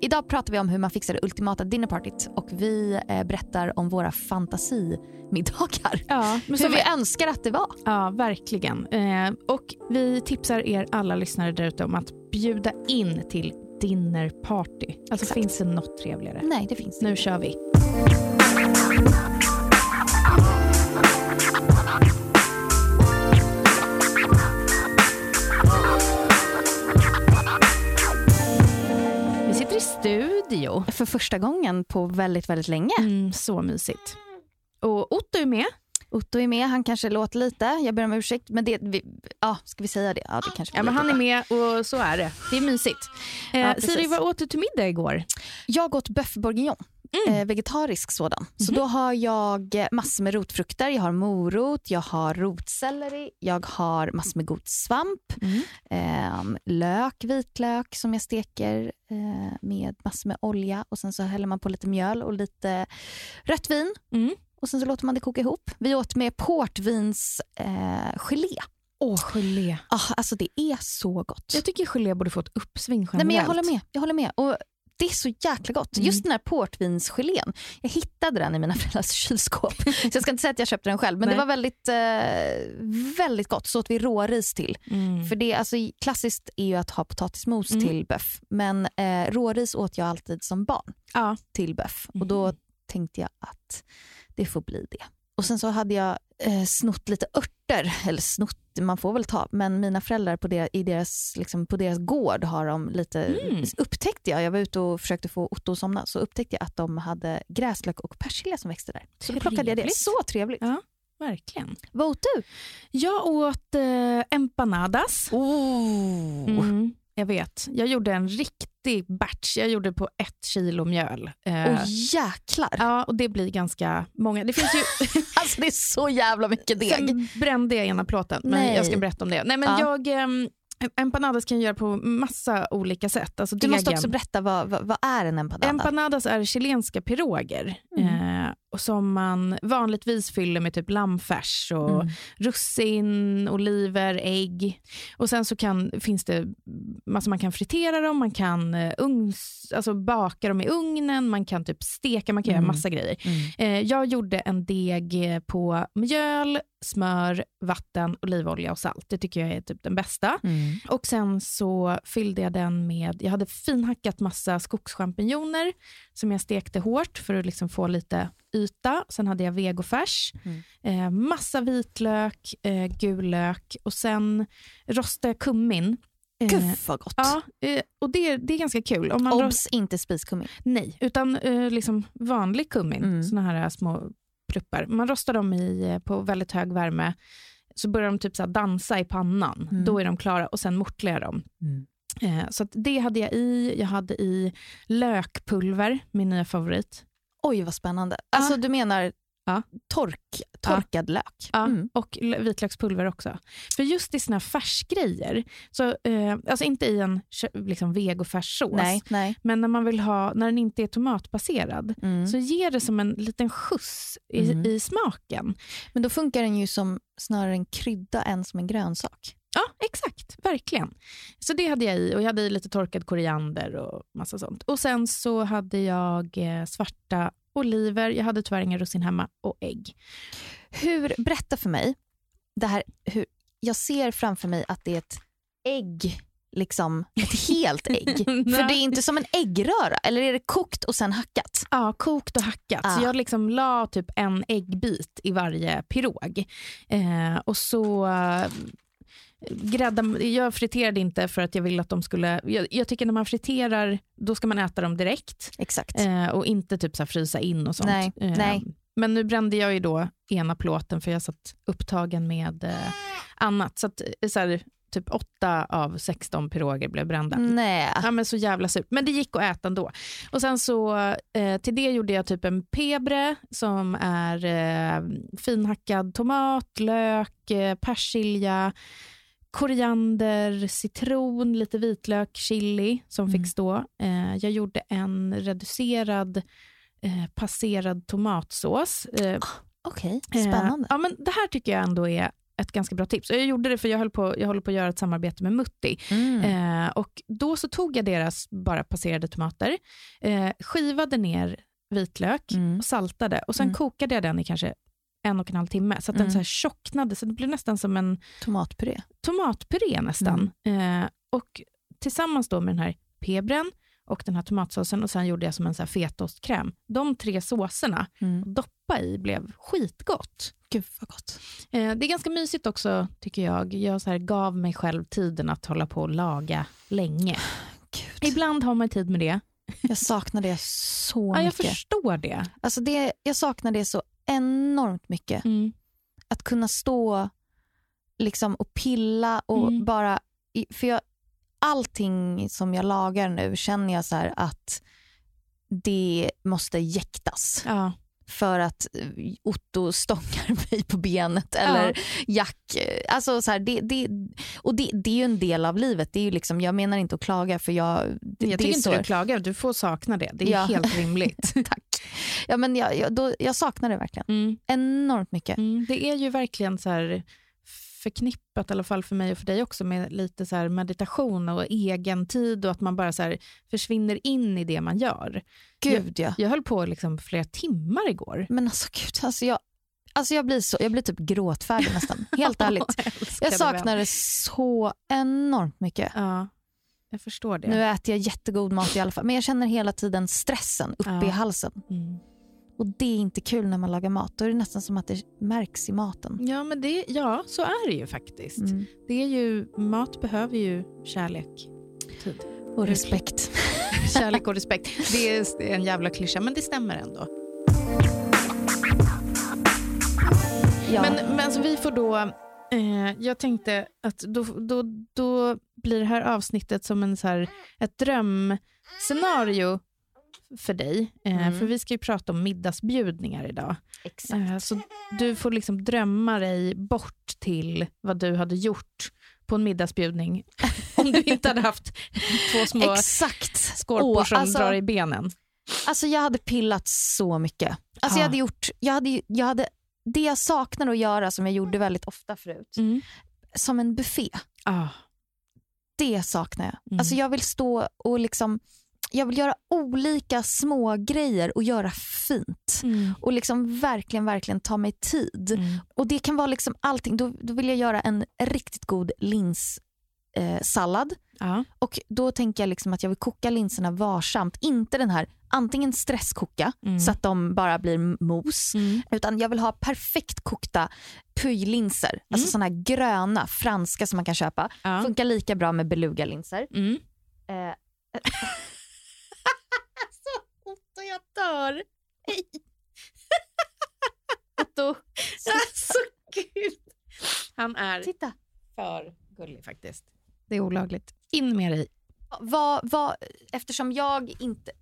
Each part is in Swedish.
idag pratar vi om hur man fixar det ultimata dinnerpartyt och vi eh, berättar om våra fantasimiddagar. Ja, men hur vi önskar att det var. Ja, verkligen. Eh, och vi tipsar er alla lyssnare där om att bjuda in till dinnerparty. Alltså Exakt. finns det något trevligare? Nej, det finns Nu kör. Vi studio. För första gången på väldigt, väldigt länge. Mm, så mysigt. Och Otto är med. Otto är med, han kanske låter lite. Jag ber om ursäkt. Men det, vi, ja, ska vi säga det? Ja, det kanske Ja, men han är med och så är det. Det är mysigt. Eh, Ja, precis. Siri, vad åt du till middag igår? Jag åt bœuf bourguignon. Mm. Eh, vegetarisk sådan. Så Mhm. då har jag massor med rotfrukter. Jag har morot, jag har rotselleri, jag har massor med god svamp, Mm. eh, lök, vitlök som jag steker eh, med massor med olja och sen så häller man på lite mjöl och lite rött vin Mm. och sen så låter man det koka ihop. Vi åt med portvins eh. Åh, gelé. Ah, alltså det är så gott. Jag tycker gelé borde få ett uppsving generellt. Nej, men jag håller med. Jag håller med. Och det är så jäkla gott. Mm. Just den här portvinsgelén. Jag hittade den i mina föräldrars kylskåp. så jag ska inte säga att jag köpte den själv. Men Nej. det var väldigt, eh, väldigt gott. Så åt vi råris till. Mm. För det, alltså, klassiskt är ju att ha potatismos Mm. till böff. Men eh, råris åt jag alltid som barn Ja. till böff. Och då Mhm. tänkte jag att det får bli det. Och sen så hade jag eh, snott lite örter, eller snott, man får väl ta, men mina föräldrar på, der, i deras, liksom, på deras gård har de lite, Mm. upptäckte jag, jag var ute och försökte få Otto att somna, så upptäckte jag att de hade gräslök och persilja som växte där. Så då plockade jag det. Trevligt. Så trevligt. Ja. Verkligen. Vad åt du? Jag åt eh, empanadas. Oh. Mm, jag vet. Jag gjorde en riktig batch. Jag gjorde på ett kilo mjöl. Eh, Och jäklar. Ja, och det blir ganska många. Det finns ju... Alltså det är så jävla mycket deg. Sen brände jag ena plåten, men Nej. jag ska berätta om det. Nej, men Ja. jag, ehm, empanadas kan jag göra på massa olika sätt. Alltså Du måste också berätta, vad, vad, vad är en empanada? Empanadas är chilenska piroger Mm. eh, och som man vanligtvis fyller med typ lammfärs och Mm. russin, oliver, ägg. Och sen så kan, finns det massor man kan fritera dem, man kan eh, ugns, alltså baka dem i ugnen, man kan typ steka, man kan Mm. göra massa grejer. Mm. Eh, jag gjorde en deg på mjöl, smör, vatten, olivolja och salt. Det tycker jag är typ den bästa. Mm. Och sen så fyllde jag den med, jag hade finhackat massa skogschampinjoner som jag stekte hårt för att liksom få lite yta. Sen hade jag vegofärs, Mm. eh, massa vitlök, eh, gul lök och sen rostade jag kummin. Eh, Gud vad gott. Ja, eh, och det, det är ganska kul. Om man rost- Obs, inte spiskummin. Nej, utan eh, liksom vanlig kummin. Mm. Såna här små pluppar. Man rostar dem i, på väldigt hög värme. Så börjar de typ så dansa i pannan. Mm. Då är de klara och sen mortlar jag dem. Eh, så det hade jag i. Jag hade i lökpulver, min nya favorit. Oj vad spännande. Alltså du menar Ja. tork, torkad lök? Ja, Mm. Och vitlökspulver också. För just i såna färsgrejer, så, eh, alltså inte i en liksom vegofärssås, Nej, nej. men när man vill ha, när den inte är tomatbaserad, Mm. så ger det som en liten skjuts i, Mm. i smaken. Men då funkar den ju som snarare en krydda än som en grönsak. Ja, exakt. Verkligen. Så det hade jag i och jag hade i lite torkad koriander och massa sånt. Och sen så hade jag eh, svarta oliver, jag hade tyvärr inga russin hemma och ägg. Hur, berätta för mig, det här, hur, jag ser framför mig att det är ett ägg, liksom ett helt ägg. För det är inte som en äggröra, eller är det kokt och sen hackat? Ja, kokt och hackat. Ah. Så jag liksom la typ en äggbit i varje pirog. Eh, och så grädda, jag friterade inte för att jag ville att de skulle... Jag, jag tycker när man friterar, då ska man äta dem direkt. Exakt. Eh, och inte typ så frysa in och sånt. Nej, Eh, nej. Men nu brände jag ju då ena plåten för jag satt upptagen med eh, annat. Så, att, eh, så här, typ åtta av 16 piroger blev brända. Nej. Ja, men så jävla surt. Men det gick att äta ändå. Och sen så, eh, till det gjorde jag typ en pebre som är eh, finhackad tomat, lök, eh, persilja, koriander, citron, lite vitlök, chili som Mm. fick stå. Eh, jag gjorde en reducerad eh, passerad tomatsås. Eh, Okej, Eh, spännande. ja, men det här tycker jag ändå är ett ganska bra tips. Jag gjorde det för jag, höll på, jag håller på att göra ett samarbete med Mutti. Mm. Eh, och då så tog jag deras bara passerade tomater, eh, skivade ner vitlök Mm. och saltade och sen Mm. kokade jag den i kanske en och en halv timme så att den Mm. så här tjocknade så det blev nästan som en Tomatpuré. tomatpuré nästan. Mm. Eh, och tillsammans då med den här pebren och den här tomatsåsen och sen gjorde jag som en så här fetostkräm. De tre såserna Mm. doppa i blev skitgott. Gud vad gott. Eh, det är ganska mysigt också tycker jag. Jag så här gav mig själv tiden att hålla på och laga länge. Gud. Ibland har man tid med det. Jag saknar det så Ja, jag mycket. förstår det. Alltså det. Jag saknar det så enormt mycket. Mm. Att kunna stå liksom och pilla och Mm. bara... För jag, allting som jag lagar nu känner jag så att det måste jäktas. Ja. För att eh, Otto stångar mig på benet eller Jack. eh, Alltså så här, det, det, och det, det är ju en del av livet. Det är ju liksom, jag menar inte att klaga för jag... Det, Jag tycker är inte så, du klagar, du får sakna det. Det är Ja. helt rimligt. Tack. Ja, men jag, jag, då, jag saknar det verkligen. Mm. Enormt mycket. Mm. Det är ju verkligen så här förknippat, i alla fall för mig och för dig också, med lite så meditation och egen tid och att man bara så försvinner in i det man gör. Gud ja. Jag höll på liksom flera timmar igår. Men alltså gud, alltså jag, alltså jag, blir så, jag blir typ gråtfärdig nästan. Helt ärligt. Jag det saknar det så enormt mycket. Ja, jag förstår det. Nu äter jag jättegod mat i alla fall, men jag känner hela tiden stressen uppe Ja. i halsen. Mm. Och det är inte kul när man lagar mat. Då är det nästan som att det märks i maten. Ja, men det, ja, så är det ju faktiskt. Mm. Det är ju, mat behöver ju kärlek. Tid. Och respekt. Kärlek och respekt. Det är en jävla klyscha, men det stämmer ändå. Ja. Men, men alltså, vi får då... Eh, jag tänkte att då, då, då blir det här avsnittet som en, så här, ett drömscenario för dig. Eh, Mm. För vi ska ju prata om middagsbjudningar idag. Exakt. Eh, så du får liksom drömma dig bort till vad du hade gjort på en middagsbjudning om du inte hade haft två små Exakt. skorpor Åh, som alltså- drar i benen. Alltså jag hade pillat så mycket. Alltså Ja. jag hade gjort, jag hade, jag hade, det jag saknar att göra som jag gjorde väldigt ofta förut, Mm. som en buffé. Ah. Det saknar jag. Mm. Alltså jag vill stå och liksom, jag vill göra olika små grejer och göra fint. Mm. Och liksom verkligen, verkligen ta mig tid. Mm. Och det kan vara liksom allting. Då, då vill jag göra en riktigt god linssallad. Eh, sallad. Ja. och då tänker jag liksom att jag vill koka linserna varsamt. Inte den här antingen stresskoka Mm. så att de bara blir mos. Mm. Utan jag vill ha perfekt kokta puy-linser. Alltså Mm. såna här gröna franska som man kan köpa. Ja. Funkar lika bra med beluga-linser. Mm. Eh, Alltså, Otto, jag dör. Otto, Alltså, gud. Han är titta. för gullig faktiskt. Det är olagligt. In med dig. Vad, vad, eftersom, jag inte,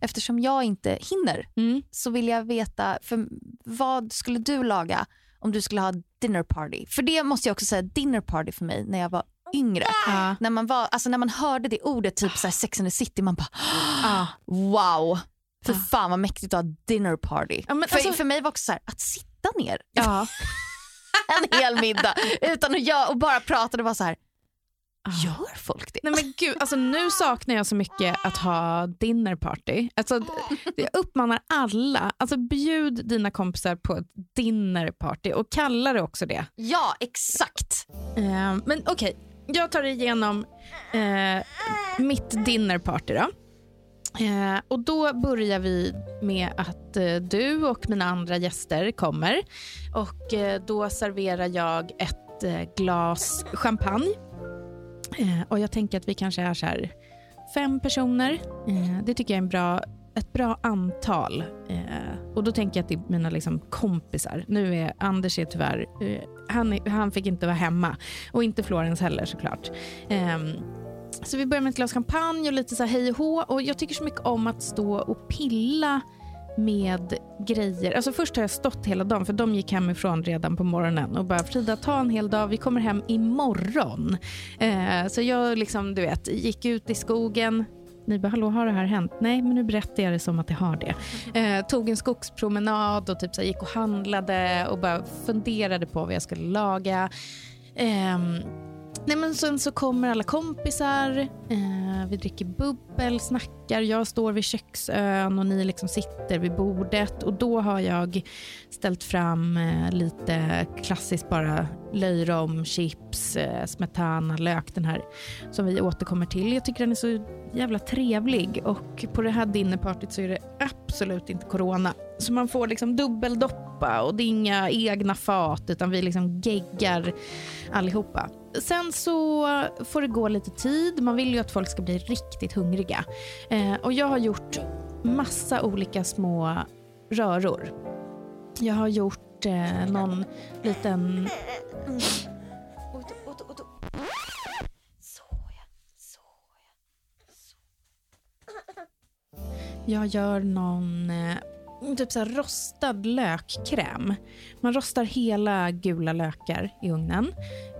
eftersom jag inte hinner Mm. så vill jag veta, för vad skulle du laga om du skulle ha dinner party? För det måste jag också säga, dinner party för mig när jag var yngre. Ja. När man, var, alltså när man hörde det ordet, typ så här Sex and the City, man bara Ja. wow. För fan vad mäktigt att ha dinner party. Ja, för, alltså- för mig var också så här, att sitta ner Ja. en hel middag utan att göra och bara prata, det var så här, gör folk det? Nej men gud, alltså nu saknar jag så mycket att ha dinner party. Alltså, jag uppmanar alla, alltså bjud dina kompisar på ett dinner party och kalla det också det. Ja, exakt. Eh, men okej, jag tar igenom eh, mitt dinnerparty då. Eh, och då börjar vi med att eh, du och mina andra gäster kommer. Och eh, då serverar jag ett eh, glas champagne. Eh, och jag tänker att vi kanske är så här fem personer. Eh, det tycker jag är en bra, ett bra antal. Eh, och då tänker jag att det är mina liksom, kompisar. Nu är Anders är tyvärr, eh, han, är, han fick inte vara hemma. Och inte Florens heller såklart. Eh, så vi börjar med ett glas champagne och lite så här hej och hå. Och jag tycker så mycket om att stå och pilla med grejer. Alltså först har jag stått hela dagen, för de gick hemifrån redan på morgonen och bara Frida ta en hel dag, vi kommer hem imorgon. Eh, så jag liksom, du vet, gick ut i skogen, ni bara, hallå har det här hänt? Nej, men nu berättar jag det som att det har det. Eh, tog en skogspromenad och typ så gick och handlade och bara funderade på vad jag skulle laga. Eh, Nej, men sen så kommer alla kompisar, eh, vi dricker bubbel, snackar, jag står vid köksön och ni liksom sitter vid bordet. Och Då har jag ställt fram eh, lite klassiskt bara löjrom, chips, eh, smetana, lök, den här som vi återkommer till. Jag tycker den är så jävla trevlig och på det här dinnerpartyt så är det absolut inte corona. Så man får liksom dubbeldoppa och det är inga egna fat utan vi liksom geggar allihopa. Sen så får det gå lite tid. Man vill ju att folk ska bli riktigt hungriga. Eh, och jag har gjort massa olika små röror. Jag har gjort eh, någon liten... Mm. Jag gör någon eh, typ så rostad lökkräm. Man rostar hela gula lökar i ugnen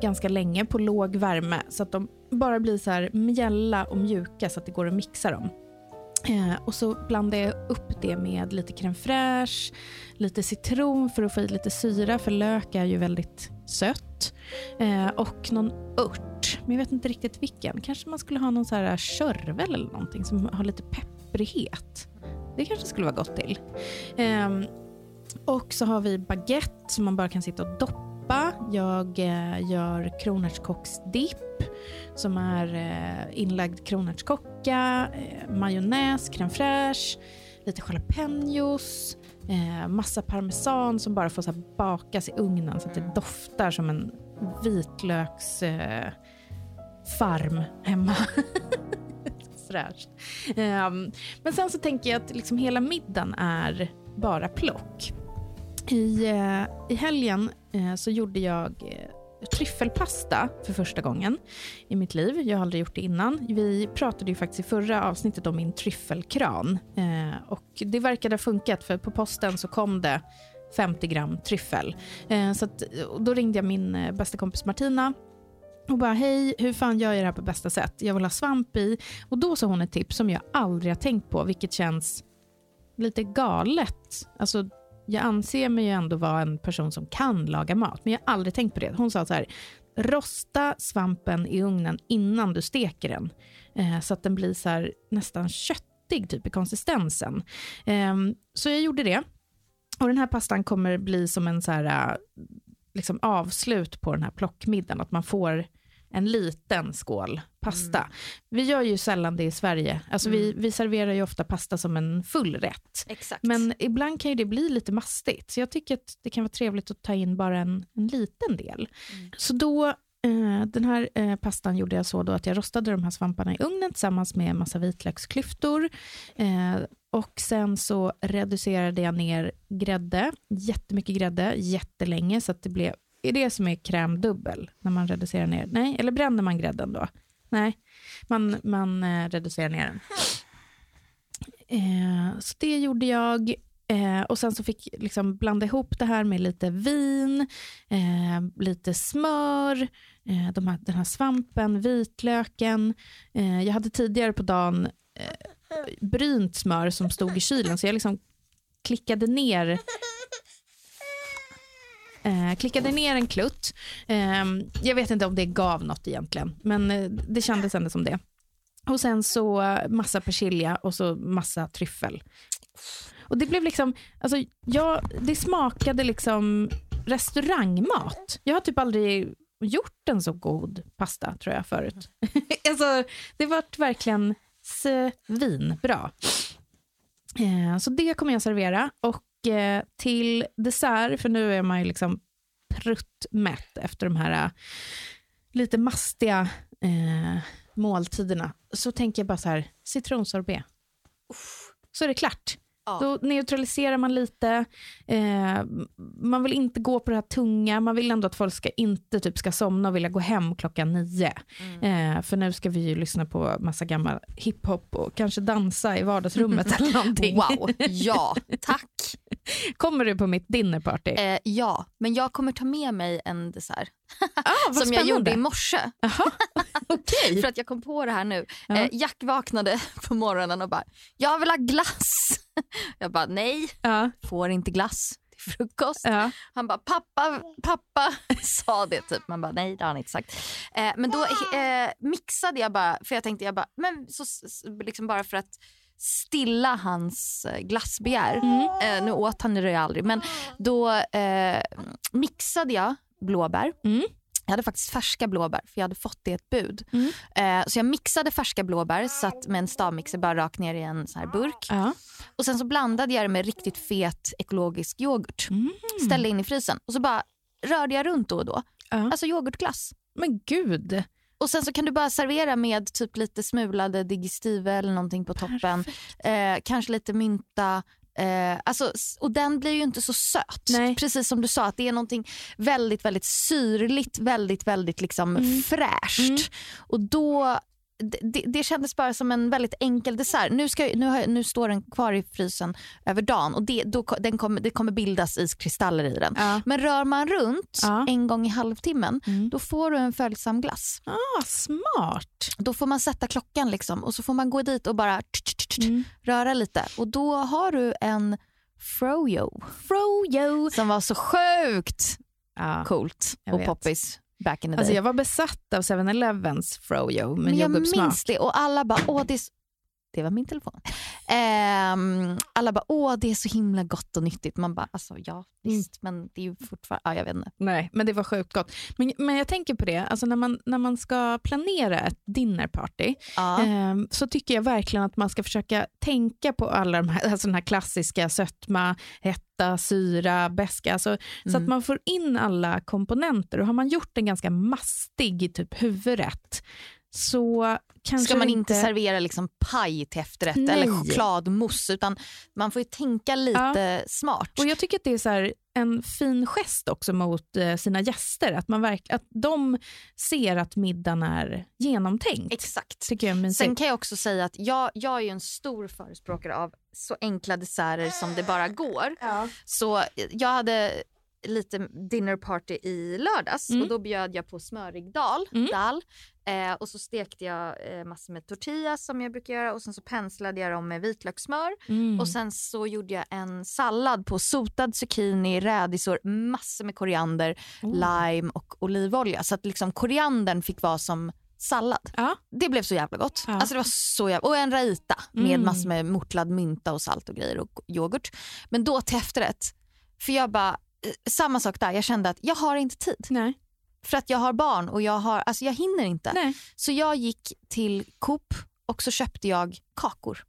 ganska länge på låg värme så att de bara blir så här mjälla och mjuka så att det går att mixa dem. Eh, och så blandar jag upp det med lite crème fraîche, lite citron för att få i lite syra, för lök är ju väldigt sött. Eh, och någon ört, men jag vet inte riktigt vilken. Kanske man skulle ha någon så här körvel eller någonting som har lite pepprighet. Det kanske skulle vara gott till. Um, och så har vi baguette som man bara kan sitta och doppa. Jag eh, gör kronärtskocksdipp som är eh, inlagd kronärtskocka, eh, majonnäs, crème fraîche, lite jalapenos, eh, massa parmesan som bara får så bakas i ugnen så att det doftar som en vitlöksfarm eh, hemma. fräscht. Um, ehm, men sen så tänker jag att liksom hela middagen är bara plock. I, uh, i helgen uh, så gjorde jag uh, tryffelpasta för första gången i mitt liv. Jag har aldrig gjort det innan. Vi pratade ju faktiskt i förra avsnittet om min tryffelkran. och det verkade ha funkat för på posten så kom det 50 gram tryffel. så att, då ringde jag min bästa kompis Martina och bara hej, hur fan gör jag det här på bästa sätt? Jag vill ha svamp i. Och då sa hon ett tips som jag aldrig har tänkt på, vilket känns lite galet. Alltså, jag anser mig ju ändå vara en person som kan laga mat, men jag har aldrig tänkt på det. Hon sa så här, rosta svampen i ugnen innan du steker den, eh, så att den blir så här, nästan köttig typ i konsistensen. Eh, så jag gjorde det. Och den här pastan kommer bli som en så här, eh, liksom avslut på den här plockmiddagen, att man får en liten skål pasta. Mm. Vi gör ju sällan det i Sverige. Alltså mm. vi, vi serverar ju ofta pasta som en full rätt. Exakt. Men ibland kan det bli lite mastigt. Så jag tycker att det kan vara trevligt att ta in bara en, en liten del. Mm. Så då, eh, den här eh, pastan gjorde jag så då att jag rostade de här svamparna i ugnen tillsammans med massa vitlöksklyftor. Eh, och sen så reducerade jag ner grädde, jättemycket grädde, jättelänge så att det blev är det som är krämdubbel, när man reducerar ner? Nej, eller bränner man grädden då? Nej, man, man eh, reducerar ner den. Eh, så det gjorde jag. Eh, och sen så fick jag liksom blanda ihop det här med lite vin, eh, lite smör, eh, de här, den här svampen, vitlöken. Eh, jag hade tidigare på dagen eh, brynt smör som stod i kylen, så jag liksom klickade ner Eh, klickade ner en klutt. Eh, jag vet inte om det gav något egentligen, men eh, det kändes ändå som det. Och sen så massa persilja och så massa tryffel. Och det blev liksom, alltså, jag, det smakade liksom restaurangmat. Jag har typ aldrig gjort en så god pasta tror jag förut. alltså, det vart verkligen svinbra. Eh, så det kommer jag servera och till dessert, för nu är man ju liksom pruttmätt efter de här uh, lite mastiga eh, måltiderna, så tänker jag bara så här, citronsorbet. Så är det klart. Ja. Då neutraliserar man lite. Eh, man vill inte gå på det här tunga. Man vill ändå att folk ska inte typ ska somna och vilja gå hem klockan nio. Mm. Eh, för nu ska vi ju lyssna på massa gammal hiphop och kanske dansa i vardagsrummet eller någonting. Wow, ja, tack. Kommer du på mitt dinnerparty? Eh, ja, men jag kommer ta med mig en dessert ah, som jag gjorde i morse. Okej. För att jag kom på det här nu. Ja. Eh, Jack vaknade på morgonen och bara, jag vill ha glass. Jag bara, nej, Ja, får inte glass till frukost. ja. Han bara, pappa, pappa sa det typ. Man bara, nej det har han inte sagt. Eh, men då eh, mixade jag bara, för jag tänkte jag bara, men så, liksom bara för att stilla hans eh, glassbegär. Eh, nu åt han det aldrig, men då eh, mixade jag blåbär. Mm. Jag hade faktiskt färska blåbär för jag hade fått det i ett bud. Mm. Eh, så jag mixade färska blåbär, satt med en stavmixer bara rakt ner i en sån här burk. ja. Och sen så blandade jag det med riktigt fet ekologisk yoghurt. Mm. Ställde in i frysen och så bara rörde jag runt då och då. Ja. Alltså yoghurtglass. Men gud. Och sen så kan du bara servera med typ lite smulade digestive eller någonting på toppen. Eh, kanske lite mynta. Eh, alltså, och den blir ju inte så söt. Nej. Precis som du sa, att det är någonting väldigt, väldigt syrligt, väldigt, väldigt liksom Mm. fräscht. Mm. Och då, det, det, kändes bara som en väldigt enkel dessert. Nu, ska, nu, har, nu står den kvar i frysen över dagen och det, då, den kommer, det kommer bildas iskristaller i den. Ja. Men rör man runt Ja. en gång i halvtimmen, Mm. då får du en följsam glass. Ah, smart. Då får man sätta klockan liksom, och så får man gå dit och bara Mm. röra lite. Och då har du en froyo Froyo. som var så sjukt Ja. coolt och poppis back in the day. Alltså jag var besatt av 7-Elevens Froyo med Men jag minns det och alla bara, åh det är så... Det var min telefon. Ehm, alla bara, åh det är så himla gott och nyttigt. Man bara, alltså ja visst, men det är ju fortfarande, ja jag vet inte. Nej, men det var sjukt gott. Men, men jag tänker på det, alltså när, man, när man ska planera ett dinnerparty Ja. ehm, så tycker jag verkligen att man ska försöka tänka på alla de här, alltså den här klassiska sötma, hetta, syra, beska, alltså, så Mm. att man får in alla komponenter. Och har man gjort en ganska mastig typ huvudrätt så kanske Ska man inte servera liksom paj till efterrätt Nej. eller chokladmousse utan man får ju tänka lite smart. Och Jag tycker att det är så en fin gest också mot eh, sina gäster, att, man verk, att de ser att middagen är genomtänkt. Exakt. tycker jag. Sen kan jag också säga att jag, jag är en stor förespråkare av så enkla desserter som det bara går. Så jag hade lite dinnerparty i lördags Mm. och då bjöd jag på smörig dal. Mm. dal eh, och så stekte jag eh, massor med tortillas som jag brukar göra och sen så penslade jag dem med vitlökssmör. Mm. Och sen så gjorde jag en sallad på sotad zucchini, rädisor, massor med koriander, Oh. lime och olivolja. Så att liksom koriandern fick vara som sallad. Ja. Det blev så jävla gott. Ja. Alltså det var så jävla... Och en raita med Mm. massor med mortlad mynta och salt och grejer och yoghurt. Men då till efterrätt, för jag bara, samma sak där, jag kände att jag har inte tid. Nej. För att jag har barn och jag, har, alltså jag hinner inte. Nej. Så jag gick till Coop och så köpte jag kakor.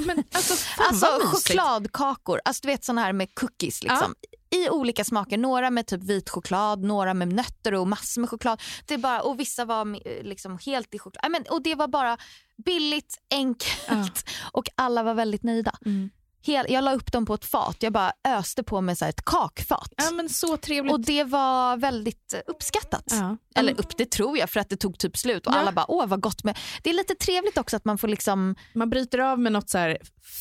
Men, alltså, Alltså chokladkakor, alltså du vet såna här med cookies liksom. I olika smaker, några med typ vit choklad, några med nötter och massor med choklad. Det är bara, och vissa var med- liksom helt i choklad. Ja, Men, och det var bara billigt, enkelt och alla var väldigt nöjda. Mm. Hel, jag la upp dem på ett fat, jag bara öste på med så ett kakfat. Ja, men så trevligt. och det var väldigt uppskattat. ja. Eller upp, det tror jag för att det tog typ slut och Ja. alla bara åh vad gott med. Det är lite trevligt också att man får liksom Man bryter av med något så här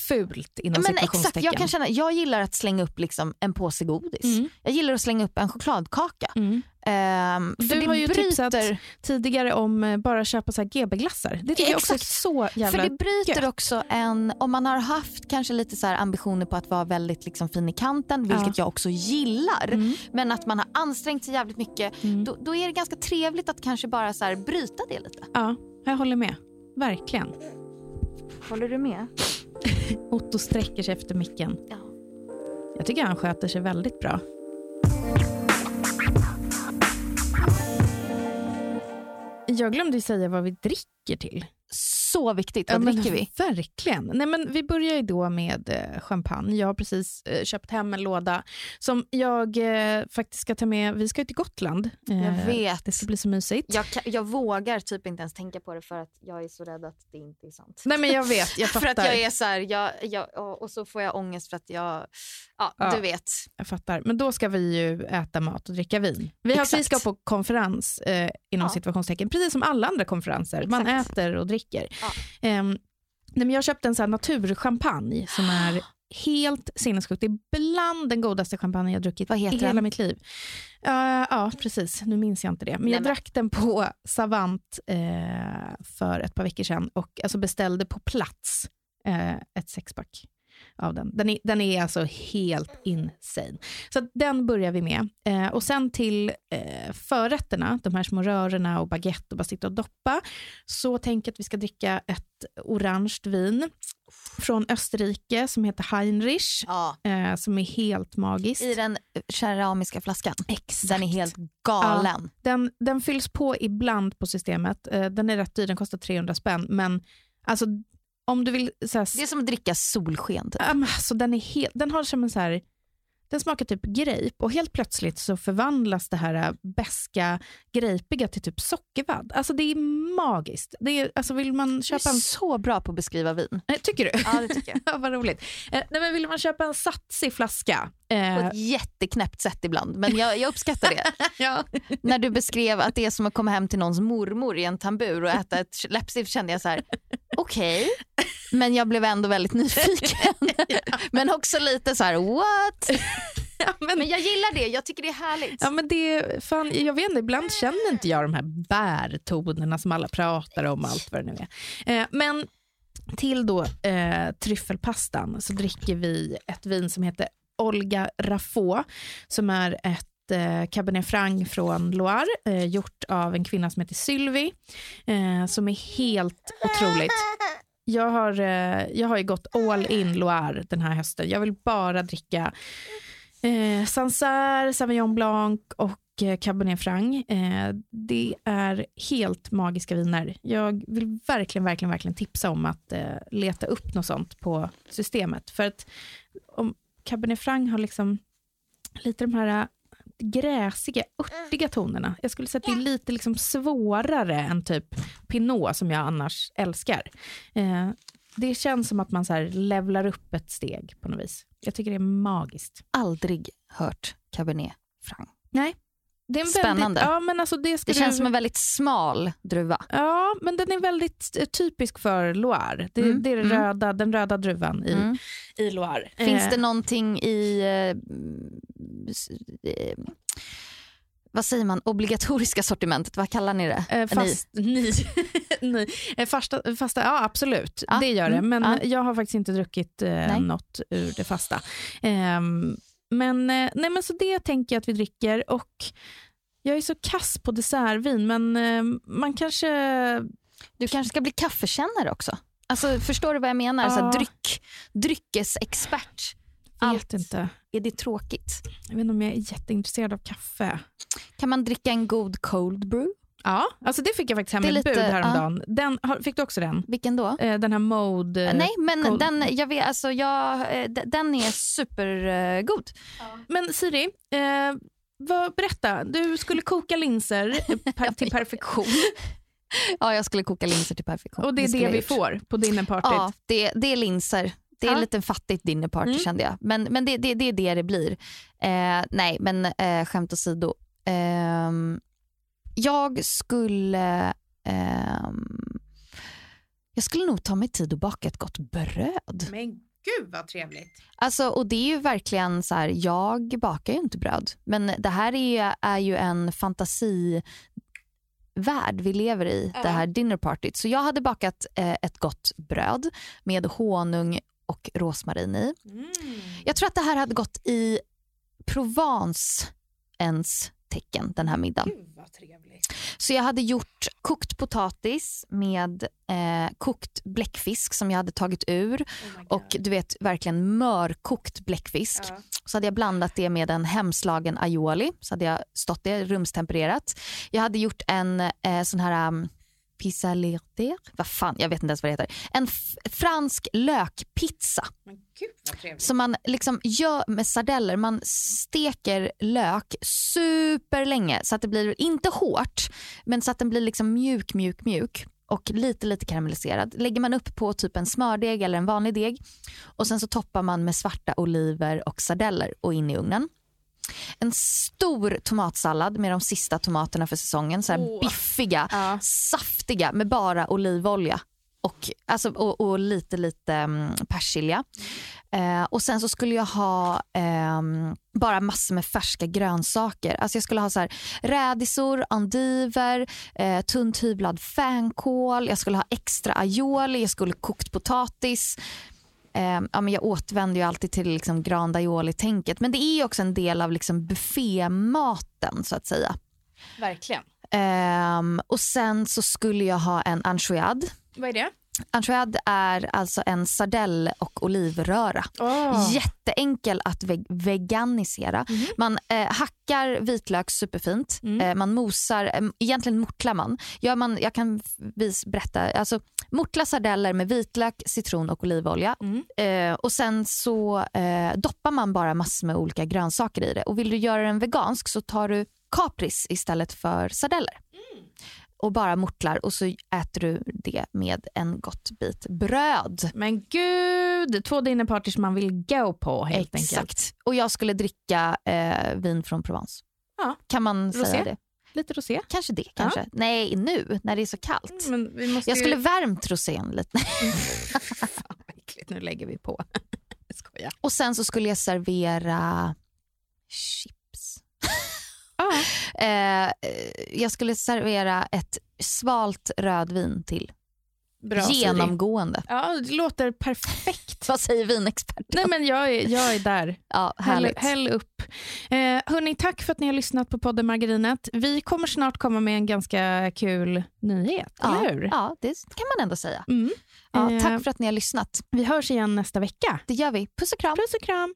fult inom men exakt, jag kan känna, jag gillar att slänga upp liksom en påse godis. Mm. Jag gillar att slänga upp en chokladkaka. Mm. För Du har ju tipsat bryter, tidigare om eh, bara köpa så här GB-glassar. Det tycker jag också är så jävla... för det bryter gött. också en, om man har haft kanske lite så här ambitioner på att vara väldigt liksom fin i kanten, vilket jag också gillar, Mm. men att man har ansträngt sig jävligt mycket, Mm. då, då är det ganska trevligt att kanske bara så här bryta det lite. Ja, jag håller med. Verkligen. Håller du med? Otto sträcker sig efter micken. Ja. Jag tycker han sköter sig väldigt bra. Jag glömde ju säga vad vi dricker till. Så viktigt, vad Ja, dricker vi? Verkligen. Nej, men vi börjar ju då med eh, champagne. Jag har precis eh, köpt hem en låda som jag eh, faktiskt ska ta med. Vi ska ju till Gotland. Jag Eh, vet. Det ska bli så mysigt. Jag, jag vågar typ inte ens tänka på det för att jag är så rädd att det inte är sant. Nej, men jag vet, jag för fattar. att jag är så här, jag, jag, och så får jag ångest för att jag, ja, Ja. du vet. Jag fattar. Men då ska vi ju äta mat och dricka vin. Vi, har, vi ska på konferens, eh, inom Ja. situationstecken, precis som alla andra konferenser. Man Exakt. äter och dricker. Ja. Men jag köpte en sån naturchampagne som är helt sinnessjukt. Det är bland den godaste champagne jag druckit i hela den? mitt liv. Uh, ja, precis. Nu minns jag inte det. Men Nej, jag men- drack den på Savant eh, för ett par veckor sedan och alltså beställde på plats eh, ett sexpack av den. Den är, den är alltså helt insane. Så den börjar vi med. Eh, och sen till eh, förrätterna, de här små rörorna och baguette och bara sitta och doppa, så tänker jag att vi ska dricka ett orange vin från Österrike som heter Heinrich, Ja. eh, som är helt magiskt. I den keramiska flaskan. Exakt. Den är helt galen. Den, den fylls på ibland på systemet. Eh, den är rätt dyr, den kostar 300 spänn. Men alltså, om du vill... Så här, Det är som att dricka solsken. Typ. Men alltså, den, är helt, den har som en så här, den smakar typ grape och helt plötsligt så förvandlas det här äh, beska grapiga till typ sockervadd. Alltså det är magiskt. Det är, alltså vill man köpa en... så bra på att beskriva vin. Tycker du? Ja, det tycker jag. Ja, vad roligt. Eh, nej, men vill man köpa en satsig flaska? Eh, På ett jätteknäppt sätt ibland, men jag, jag uppskattar det. ja. När du beskrev att det är som att komma hem till någons mormor i en tambur och äta ett läppstift kände jag så här, okej, men jag blev ändå väldigt nyfiken. Men också lite så här, what? Ja, men, Men jag gillar det, jag tycker det är härligt. ja, men det, fan, jag vet inte, ibland känner inte jag de här bärtonerna som alla pratar om, allt vad det nu är. Eh, men till då eh, tryffelpastan så dricker vi ett vin som heter Olga Raffaux som är ett eh, Cabernet Franc från Loire, eh, gjort av en kvinna som heter Sylvie, eh, som är helt otroligt. Jag har, eh, jag har ju gått all in Loire den här hösten. Jag vill bara dricka eh, Sancerre, Sauvignon Blanc och eh, Cabernet Franc. Eh, det är helt magiska viner. Jag vill verkligen, verkligen, verkligen tipsa om att eh, leta upp något sånt på systemet. För att om Cabernet Franc har liksom lite de här gräsiga, örtiga tonerna. Jag skulle säga att det är lite liksom svårare än typ Pinot som jag annars älskar. Eh, det känns som att man så här levlar upp ett steg på något vis. Jag tycker det är magiskt. Aldrig hört Cabernet Franc. Det är Spännande. Väldigt, ja, men alltså det Det känns du, som en väldigt smal druva. Ja, men den är väldigt typisk för Loire. Det, Mm, det är mm. röda, den röda druvan i, Mm. i Loire. Finns Eh, det någonting i, eh, eh, vad säger man, obligatoriska sortimentet, vad kallar ni det? Eh, fast, ni. ni. Eh, Fasta, fasta, ja absolut, Ja, det gör det. mm, Men ja. jag har faktiskt inte druckit eh, något ur det fasta. Ehm, men, eh, nej, men så det tänker jag att vi dricker. Och jag är så kass på dessertvin, men eh, man kanske... Du kanske ska bli kaffekännare också? Alltså, förstår du vad jag menar? Så här, Ja. dryck, dryckesexpert. Allt. inte. Är det tråkigt? Jag vet inte om jag är jätteintresserad av kaffe. Kan man dricka en god cold brew? Ja, alltså det fick jag faktiskt hem Det ett bud häromdagen. Den, har, fick du också den? Vilken då? Eh, den här mode... eh, Nej, men cold- den, jag vet, alltså, jag, eh, den är supergod. Men Siri, eh, vad, berätta. Du skulle koka linser per, till perfektion Ja, jag skulle koka linser till perfektion. och det är det, jag vi gjort. får på dinnerpartyt. Ja, det, det är linser. Det är Ja. lite fattigt dinnerparty Mm. kände jag. Men, men det, det, det är det det blir. Eh, nej, men eh, skämt åsido. Ehm, jag skulle... ehm, jag skulle nog ta mig tid att baka ett gott bröd. Men gud vad trevligt. Alltså, och det är ju verkligen så här, jag bakar ju inte bröd. Men det här är, ju- är ju en fantasivärld vi lever i, Ja. det här dinnerpartyt. Så jag hade bakat eh, ett gott bröd med honung och rosmarin i. Mm. Jag tror att det här hade gått i Provencens tecken, den här middagen. Gud vad trevligt. Så jag hade gjort kokt potatis med eh, kokt bläckfisk som jag hade tagit ur Oh och du vet verkligen mörkokt bläckfisk. Ja. Så hade jag blandat det med en hemslagen aioli, så hade jag stått det rumstempererat. Jag hade gjort en eh, sån här pissalerte, vad fan, jag vet inte ens vad det heter. En fransk lökpizza Men gud som man liksom gör med sardeller. Man steker lök superlänge så att det blir inte hårt men så att den blir liksom mjuk, mjuk, mjuk och lite, lite karamelliserad. Lägger man upp på typ en smördeg eller en vanlig deg och sen så toppar man med svarta oliver och sardeller och in i ugnen. En stor tomatsallad med de sista tomaterna för säsongen, så Åh. biffiga, Ja. saftiga med bara olivolja. och, alltså, och, och lite lite um, persilja. Eh, och sen så skulle jag ha eh, bara massor med färska grönsaker. Alltså jag skulle ha så här, rädisor, endiver, eh, tunt hyvlad fänkål, jag skulle ha extra aioli, jag skulle kokt potatis. Eh, ja, men jag återvänder ju alltid till liksom grand aioli-tänket men det är också en del av liksom buffématen så att säga. Verkligen. Eh, och sen så skulle jag ha en anchoad. Vad är det? Anchoad är alltså en sardell och olivröra. Oh. Jätteenkel att ve veganisera. Mm. Man eh, hackar vitlök superfint, mm. eh, man mosar, eh, egentligen mortlar man. Gör man. Jag kan vis berätta, alltså mortla sardeller med vitlök, citron och olivolja. Mm. Eh, och Sen så eh, doppar man bara massor med olika grönsaker i det. Och Vill du göra den vegansk så tar du kapris istället för sardeller. Mm och bara mortlar och så äter du det med en gott bit bröd. Men gud, två dinnerpartys man vill gå på helt Exakt. enkelt. Och jag skulle dricka eh, vin från Provence. Ja. Kan man rosé. säga det? Lite rosé. Kanske det. kanske. Ja. Nej, nu när det är så kallt. Men vi måste jag skulle ju... värmt rosén lite. Fan, äckligt. Nu lägger vi på. Skoja. Och sen så skulle jag servera chips. Eh, jag skulle servera ett svalt rödvin till. Bra, Genomgående. Ja, det låter perfekt. Vad säger vinexperten? Nej, men jag, är, jag är där. Ja, häll, häll upp. Eh, hörni, tack för att ni har lyssnat på podden Margarinet. Vi kommer snart komma med en ganska kul nyhet, ja, eller hur? Ja, det kan man ändå säga. Mm. Ja, tack eh, för att ni har lyssnat. Vi hörs igen nästa vecka. Det gör vi. Puss och kram. Puss och kram.